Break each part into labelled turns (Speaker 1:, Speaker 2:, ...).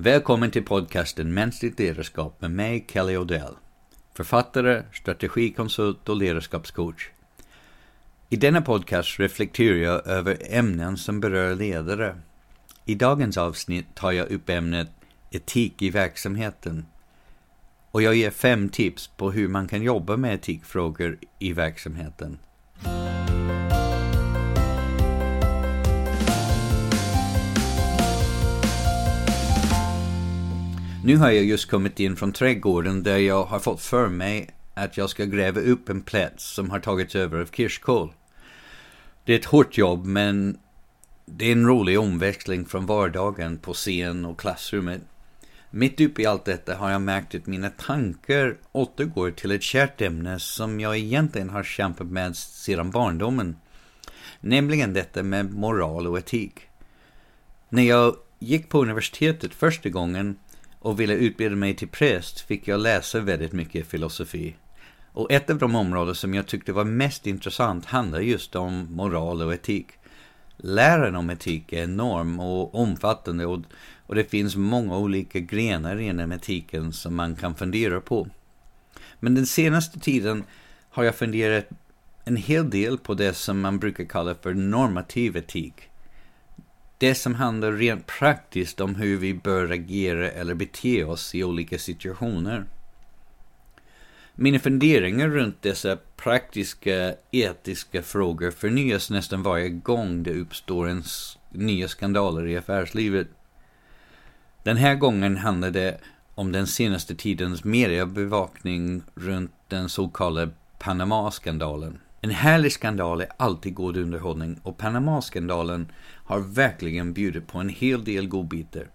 Speaker 1: Välkommen till podcasten Mänskligt ledarskap med mig, Kelly Odell. Författare, strategikonsult och ledarskapscoach. I denna podcast reflekterar jag över ämnen som berör ledare. I dagens avsnitt tar jag upp ämnet etik i verksamheten. Och jag ger fem tips på hur man kan jobba med etikfrågor i verksamheten. Nu har jag just kommit in från trädgården där jag har fått för mig att jag ska gräva upp en plätt som har tagits över av kirskål. Det är ett hårt jobb men det är en rolig omväxling från vardagen på scen och klassrummet. Mitt uppe i allt detta har jag märkt att mina tankar återgår till ett kärt ämne som jag egentligen har kämpat med sedan barndomen. Nämligen detta med moral och etik. När jag gick på universitetet första gången och ville utbilda mig till präst fick jag läsa väldigt mycket filosofi. Och ett av de områden som jag tyckte var mest intressant handlar just om moral och etik. Läran om etik är enorm och omfattande och, och det finns många olika grenar inom etiken som man kan fundera på. Men den senaste tiden har jag funderat en hel del på det som man brukar kalla för normativ etik det som handlar rent praktiskt om hur vi bör agera eller bete oss i olika situationer. Mina funderingar runt dessa praktiska etiska frågor förnyas nästan varje gång det uppstår en nya skandaler i affärslivet. Den här gången handlar det om den senaste tidens mediebevakning runt den så kallade Panama-skandalen. En härlig skandal är alltid god underhållning och Panama-skandalen har verkligen bjudit på en hel del godbitar.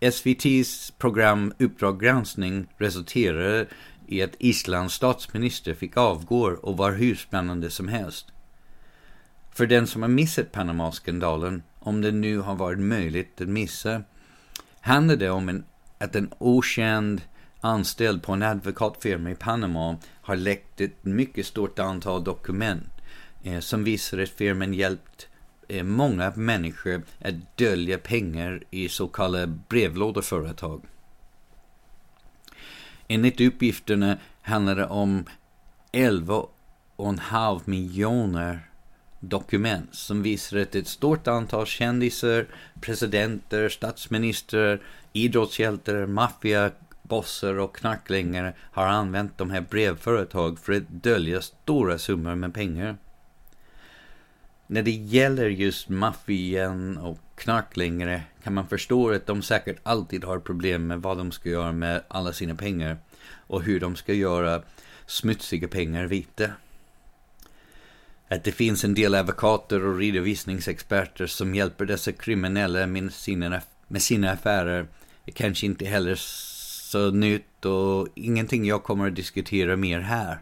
Speaker 1: SVTs program Uppdrag granskning resulterade i att Islands statsminister fick avgå och var hur spännande som helst. För den som har missat Panama-skandalen, om det nu har varit möjligt att missa, handlar det om en, att en okänd anställd på en advokatfirma i Panama har läckt ett mycket stort antal dokument eh, som visar att firman hjälpt eh, många människor att dölja pengar i så kallade brevlådeföretag. Enligt uppgifterna handlar det om 11,5 miljoner dokument som visar att ett stort antal kändisar, presidenter, statsministrar, idrottshjältar, maffia, bossar och knarklangare har använt de här brevföretag för att dölja stora summor med pengar. När det gäller just maffian och knarklangare kan man förstå att de säkert alltid har problem med vad de ska göra med alla sina pengar och hur de ska göra smutsiga pengar vita. Att det finns en del advokater och redovisningsexperter som hjälper dessa kriminella med sina, med sina affärer är kanske inte heller så nytt och ingenting jag kommer att diskutera mer här.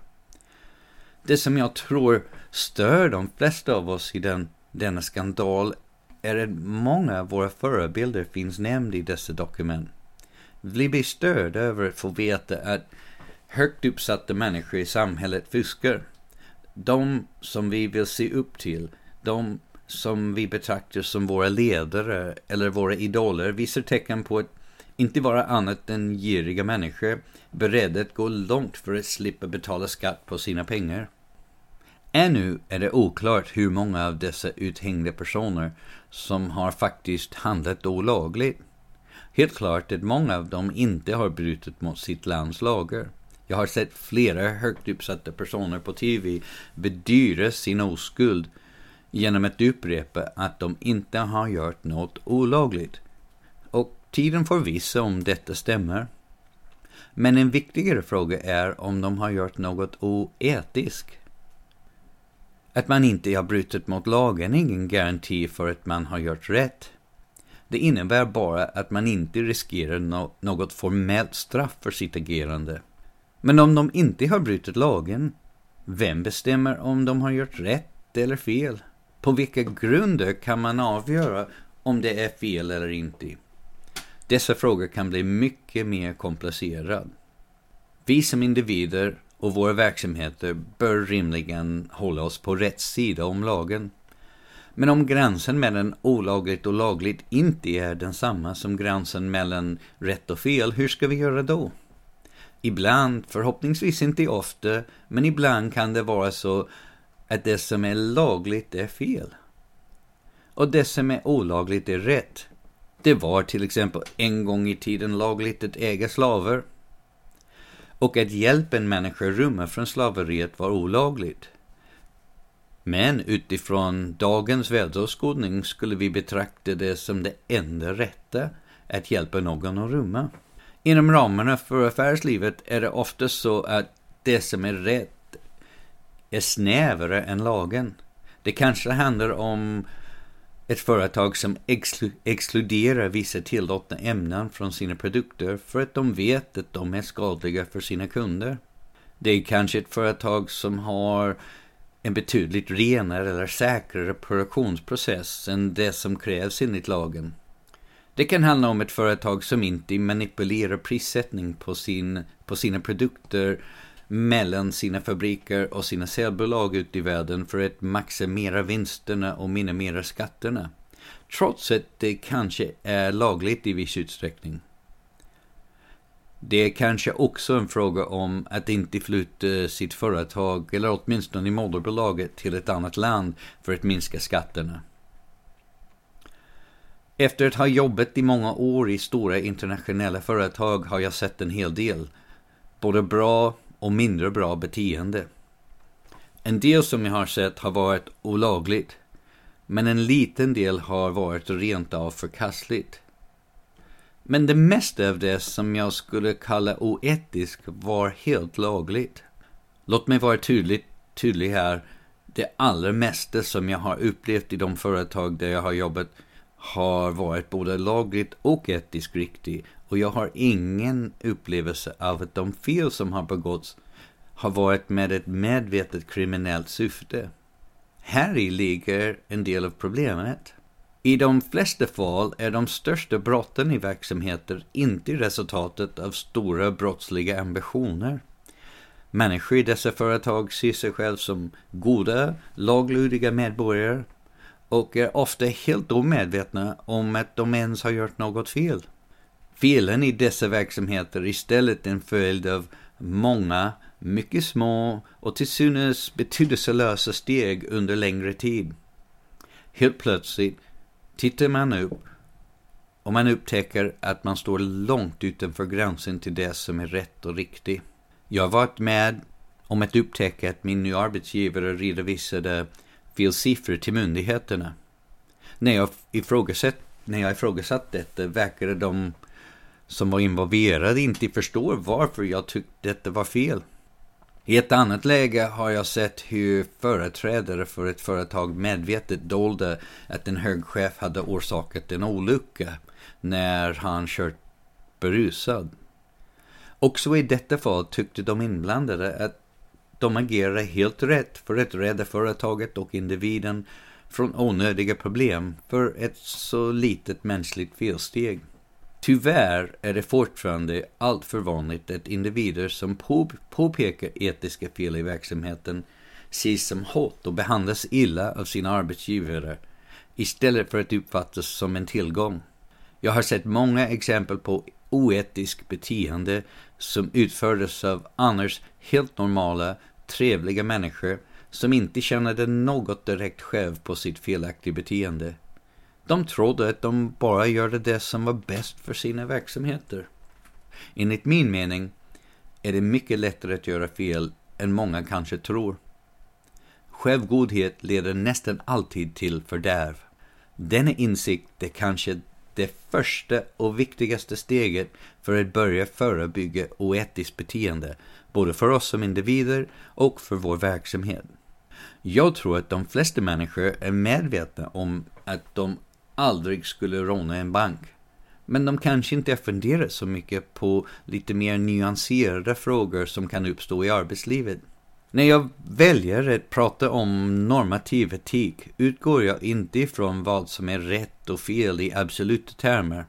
Speaker 1: Det som jag tror stör de flesta av oss i den, denna skandal är att många av våra förebilder finns nämnda i dessa dokument. Vi blir störda över att få veta att högt uppsatta människor i samhället fuskar. De som vi vill se upp till, de som vi betraktar som våra ledare eller våra idoler visar tecken på att inte vara annat än giriga människor, beredda att gå långt för att slippa betala skatt på sina pengar. Ännu är det oklart hur många av dessa uthängda personer som har faktiskt handlat olagligt. Helt klart att många av dem inte har brutit mot sitt lands lagar. Jag har sett flera högt uppsatta personer på TV bedyra sin oskuld genom att upprepa att de inte har gjort något olagligt. Tiden får visa om detta stämmer. Men en viktigare fråga är om de har gjort något oetiskt. Att man inte har brutit mot lagen är ingen garanti för att man har gjort rätt. Det innebär bara att man inte riskerar något formellt straff för sitt agerande. Men om de inte har brutit lagen, vem bestämmer om de har gjort rätt eller fel? På vilka grunder kan man avgöra om det är fel eller inte? Dessa frågor kan bli mycket mer komplicerade. Vi som individer och våra verksamheter bör rimligen hålla oss på rätt sida om lagen. Men om gränsen mellan olagligt och lagligt inte är densamma som gränsen mellan rätt och fel, hur ska vi göra då? Ibland, förhoppningsvis inte ofta, men ibland kan det vara så att det som är lagligt är fel. Och det som är olagligt är rätt. Det var till exempel en gång i tiden lagligt att äga slavar. Och att hjälpa en människa rymma från slaveriet var olagligt. Men utifrån dagens världsåskådning skulle vi betrakta det som det enda rätta att hjälpa någon att rymma. Inom ramarna för affärslivet är det ofta så att det som är rätt är snävare än lagen. Det kanske handlar om ett företag som exklu exkluderar vissa tillåtna ämnen från sina produkter för att de vet att de är skadliga för sina kunder. Det är kanske ett företag som har en betydligt renare eller säkrare produktionsprocess än det som krävs enligt lagen. Det kan handla om ett företag som inte manipulerar prissättning på, sin, på sina produkter mellan sina fabriker och sina säljbolag ute i världen för att maximera vinsterna och minimera skatterna. Trots att det kanske är lagligt i viss utsträckning. Det är kanske också en fråga om att inte flytta sitt företag, eller åtminstone i moderbolaget, till ett annat land för att minska skatterna. Efter att ha jobbat i många år i stora internationella företag har jag sett en hel del, både bra och mindre bra beteende. En del som jag har sett har varit olagligt, men en liten del har varit rent av förkastligt. Men det mesta av det som jag skulle kalla oetiskt var helt lagligt. Låt mig vara tydlig, tydlig här. Det allra mesta som jag har upplevt i de företag där jag har jobbat har varit både lagligt och etiskt riktigt. Och jag har ingen upplevelse av att de fel som har begåtts har varit med ett medvetet kriminellt syfte. Här i ligger en del av problemet. I de flesta fall är de största brotten i verksamheter inte resultatet av stora brottsliga ambitioner. Människor i dessa företag ser sig själva som goda, laglydiga medborgare och är ofta helt omedvetna om att de ens har gjort något fel. Felen i dessa verksamheter är istället en följd av många, mycket små och till synes betydelselösa steg under längre tid. Helt plötsligt tittar man upp och man upptäcker att man står långt utanför gränsen till det som är rätt och riktigt. Jag har varit med om att upptäcka att min nya arbetsgivare redovisade fel siffror till myndigheterna. När jag ifrågasatt, när jag ifrågasatt detta verkade de som var involverade inte förstår varför jag tyckte detta var fel. I ett annat läge har jag sett hur företrädare för ett företag medvetet dolde att en hög chef hade orsakat en olycka när han kört berusad. Också i detta fall tyckte de inblandade att de agerade helt rätt för att rädda företaget och individen från onödiga problem för ett så litet mänskligt felsteg. Tyvärr är det fortfarande alltför vanligt att individer som påpekar etiska fel i verksamheten ses som hot och behandlas illa av sina arbetsgivare istället för att uppfattas som en tillgång. Jag har sett många exempel på oetiskt beteende som utfördes av annars helt normala, trevliga människor som inte kände något direkt själv på sitt felaktiga beteende. De trodde att de bara gjorde det som var bäst för sina verksamheter. Enligt min mening är det mycket lättare att göra fel än många kanske tror. Självgodhet leder nästan alltid till fördärv. Denna insikt är kanske det första och viktigaste steget för att börja förebygga oetiskt beteende, både för oss som individer och för vår verksamhet. Jag tror att de flesta människor är medvetna om att de aldrig skulle råna en bank. Men de kanske inte funderar så mycket på lite mer nyanserade frågor som kan uppstå i arbetslivet. När jag väljer att prata om normativ etik utgår jag inte ifrån vad som är rätt och fel i absoluta termer.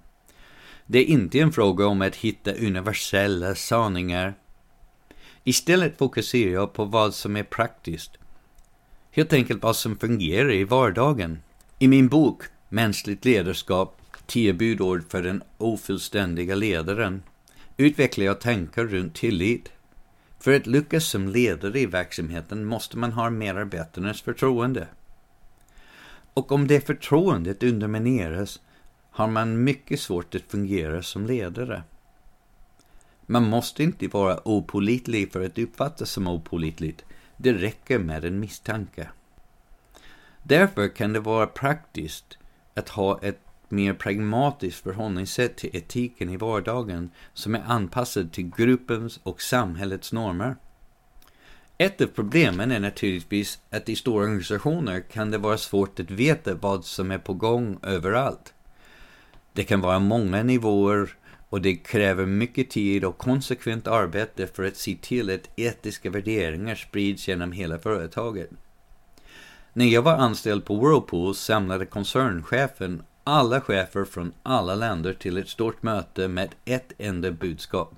Speaker 1: Det är inte en fråga om att hitta universella sanningar. Istället fokuserar jag på vad som är praktiskt. Helt enkelt vad som fungerar i vardagen. I min bok Mänskligt ledarskap, tio budord för den ofullständiga ledaren, utvecklar jag tankar runt tillit. För att lyckas som ledare i verksamheten måste man ha medarbetarnas förtroende. Och om det förtroendet undermineras har man mycket svårt att fungera som ledare. Man måste inte vara opolitlig för att uppfattas som opolitligt. Det räcker med en misstanke. Därför kan det vara praktiskt att ha ett mer pragmatiskt förhållningssätt till etiken i vardagen som är anpassad till gruppens och samhällets normer. Ett av problemen är naturligtvis att i stora organisationer kan det vara svårt att veta vad som är på gång överallt. Det kan vara många nivåer och det kräver mycket tid och konsekvent arbete för att se till att etiska värderingar sprids genom hela företaget. När jag var anställd på Whirlpool samlade koncernchefen alla chefer från alla länder till ett stort möte med ett enda budskap.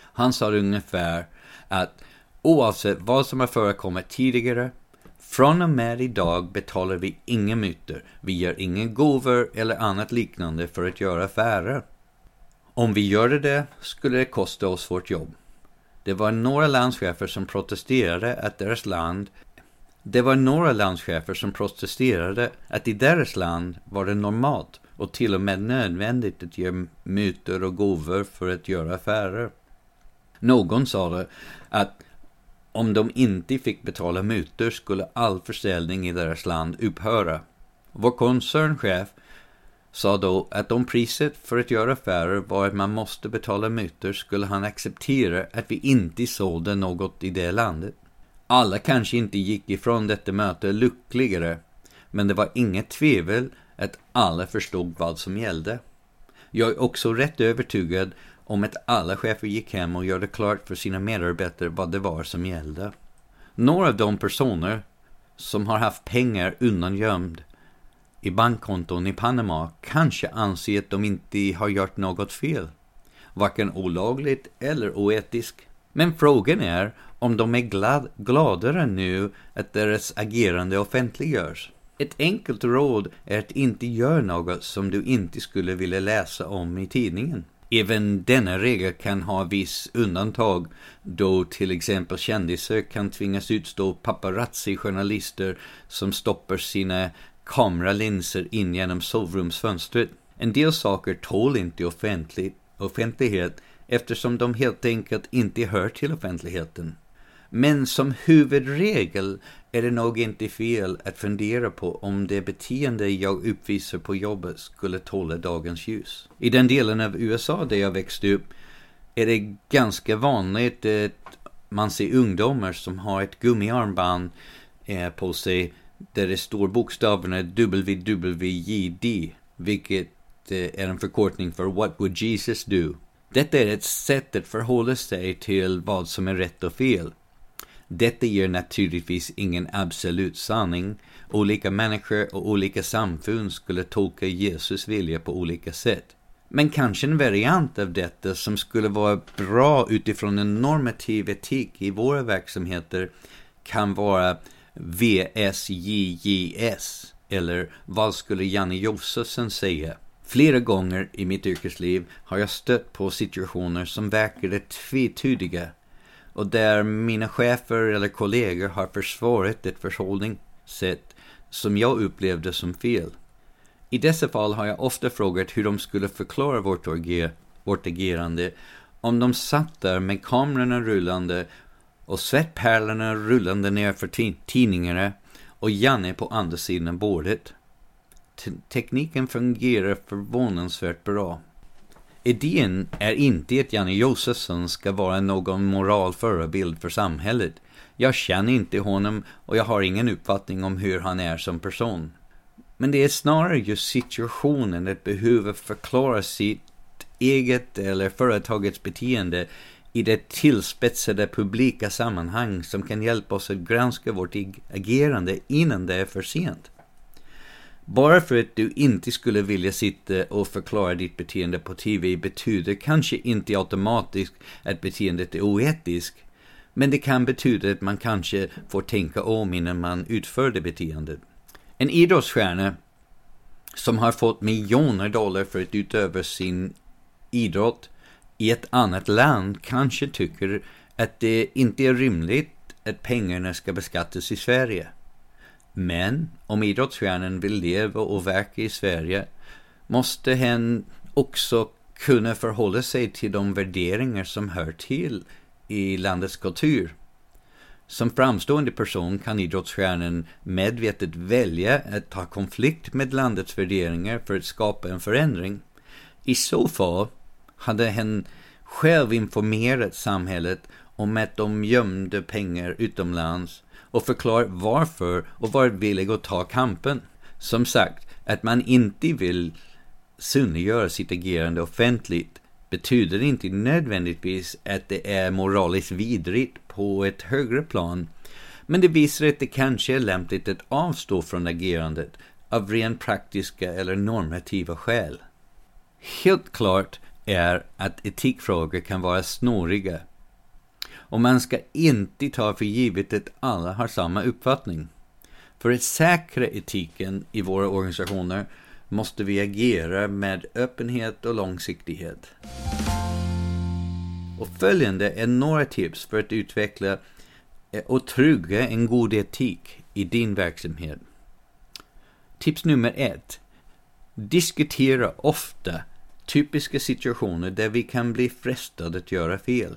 Speaker 1: Han sa ungefär att oavsett vad som har förekommit tidigare, från och med idag betalar vi inga mutor, vi gör inga gåvor eller annat liknande för att göra affärer. Om vi gjorde det skulle det kosta oss vårt jobb. Det var några landschefer som protesterade att deras land det var några landschefer som protesterade att i deras land var det normalt och till och med nödvändigt att ge mutor och gåvor för att göra affärer. Någon sa det att om de inte fick betala mutor skulle all försäljning i deras land upphöra. Vår koncernchef sa då att om priset för att göra affärer var att man måste betala mutor skulle han acceptera att vi inte sålde något i det landet. Alla kanske inte gick ifrån detta möte lyckligare, men det var inget tvivel att alla förstod vad som gällde. Jag är också rätt övertygad om att alla chefer gick hem och gjorde klart för sina medarbetare vad det var som gällde. Några av de personer som har haft pengar undangömd i bankkonton i Panama kanske anser att de inte har gjort något fel, varken olagligt eller oetiskt. Men frågan är om de är glad, gladare nu att deras agerande offentliggörs. Ett enkelt råd är att inte göra något som du inte skulle vilja läsa om i tidningen. Även denna regel kan ha viss undantag då till exempel kändisar kan tvingas utstå paparazzi-journalister som stoppar sina kameralinser in genom sovrumsfönstret. En del saker tål inte offentlig, offentlighet eftersom de helt enkelt inte hör till offentligheten. Men som huvudregel är det nog inte fel att fundera på om det beteende jag uppvisar på jobbet skulle tåla dagens ljus. I den delen av USA där jag växte upp är det ganska vanligt att man ser ungdomar som har ett gummiarmband eh, på sig där det står bokstäverna WWJD, vilket eh, är en förkortning för What would Jesus do? Detta är ett sätt att förhålla sig till vad som är rätt och fel. Detta ger naturligtvis ingen absolut sanning. Olika människor och olika samfund skulle tolka Jesus vilja på olika sätt. Men kanske en variant av detta som skulle vara bra utifrån en normativ etik i våra verksamheter kan vara VSJJS, eller vad skulle Janne Josefsson säga? Flera gånger i mitt yrkesliv har jag stött på situationer som verkade tvetydiga och där mina chefer eller kollegor har försvarat ett förhållningssätt som jag upplevde som fel. I dessa fall har jag ofta frågat hur de skulle förklara vårt, ager vårt agerande om de satt där med kamerorna rullande och svettpärlorna rullande ner för tidningarna och Janne på andra sidan bordet. T tekniken fungerar förvånansvärt bra. Idén är inte att Janne Josefsson ska vara någon moralförebild för samhället. Jag känner inte honom och jag har ingen uppfattning om hur han är som person. Men det är snarare just situationen att behöva förklara sitt eget eller företagets beteende i det tillspetsade publika sammanhang som kan hjälpa oss att granska vårt agerande innan det är för sent. Bara för att du inte skulle vilja sitta och förklara ditt beteende på TV betyder kanske inte automatiskt att beteendet är oetiskt. Men det kan betyda att man kanske får tänka om innan man utför det beteendet. En idrottsstjärna som har fått miljoner dollar för att utöva sin idrott i ett annat land kanske tycker att det inte är rimligt att pengarna ska beskattas i Sverige. Men om idrottsstjärnan vill leva och verka i Sverige måste hen också kunna förhålla sig till de värderingar som hör till i landets kultur. Som framstående person kan idrottsstjärnan medvetet välja att ta konflikt med landets värderingar för att skapa en förändring. I så fall hade hen själv informerat samhället om att de gömde pengar utomlands och förklarat varför och varit villig att ta kampen. Som sagt, att man inte vill synliggöra sitt agerande offentligt betyder inte nödvändigtvis att det är moraliskt vidrigt på ett högre plan, men det visar att det kanske är lämpligt att avstå från agerandet av rent praktiska eller normativa skäl. Helt klart är att etikfrågor kan vara snåriga och man ska inte ta för givet att alla har samma uppfattning. För att säkra etiken i våra organisationer måste vi agera med öppenhet och långsiktighet. Och följande är några tips för att utveckla eh, och trygga en god etik i din verksamhet. Tips nummer ett. Diskutera ofta typiska situationer där vi kan bli frestade att göra fel.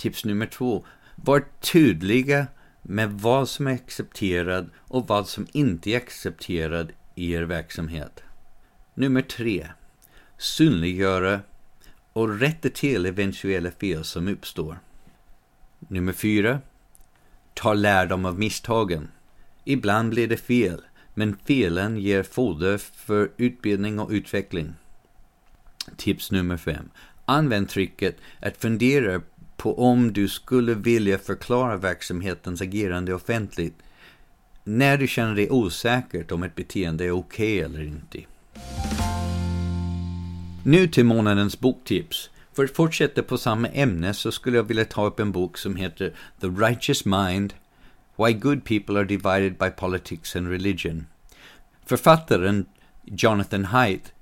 Speaker 1: Tips nummer två. Var tydliga med vad som är accepterat och vad som inte är accepterat i er verksamhet. Nummer tre. Synliggöra och rätta till eventuella fel som uppstår. Nummer fyra. Ta lärdom av misstagen. Ibland blir det fel, men felen ger foder för utbildning och utveckling. Tips nummer fem. Använd tricket att fundera på om du skulle vilja förklara verksamhetens agerande offentligt när du känner dig osäkert om ett beteende är okej okay eller inte. Nu till månadens boktips. För att fortsätta på samma ämne så skulle jag vilja ta upp en bok som heter The Righteous Mind Why Good People Are Divided by Politics and Religion. Författaren Jonathan Haidt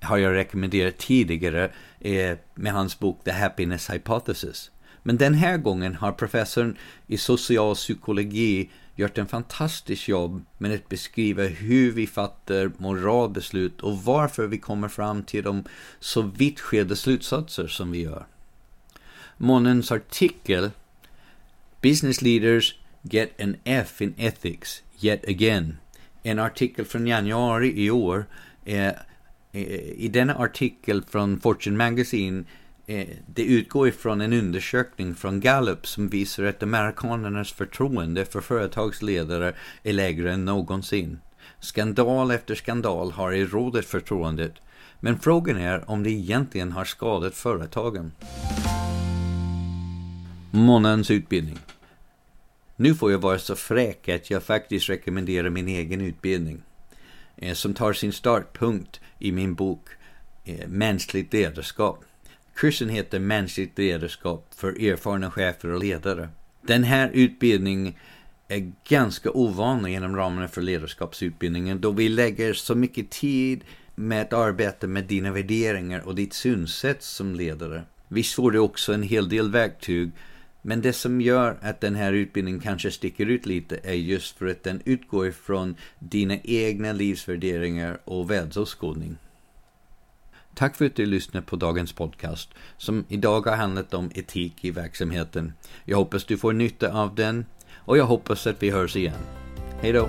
Speaker 1: har jag rekommenderat tidigare eh, med hans bok The Happiness Hypothesis. Men den här gången har professorn i social psykologi gjort en fantastisk jobb med att beskriva hur vi fattar moralbeslut och varför vi kommer fram till de så vitt skilda slutsatser som vi gör. Månens artikel Business leaders get an F in ethics yet again. En artikel från januari i år. Eh, I denna artikel från Fortune Magazine Eh, det utgår ifrån en undersökning från Gallup som visar att amerikanernas förtroende för företagsledare är lägre än någonsin. Skandal efter skandal har erodat förtroendet, men frågan är om det egentligen har skadat företagen. Månadens utbildning. Nu får jag vara så fräck att jag faktiskt rekommenderar min egen utbildning, eh, som tar sin startpunkt i min bok eh, Mänskligt ledarskap. Kursen heter Mänskligt ledarskap för erfarna chefer och ledare. Den här utbildningen är ganska ovanlig inom ramen för ledarskapsutbildningen då vi lägger så mycket tid med att arbeta med dina värderingar och ditt synsätt som ledare. Visst får du också en hel del verktyg men det som gör att den här utbildningen kanske sticker ut lite är just för att den utgår ifrån dina egna livsvärderingar och världsåskådning. Tack för att du lyssnade på dagens podcast som idag har handlat om etik i verksamheten. Jag hoppas du får nytta av den och jag hoppas att vi hörs igen. Hej då!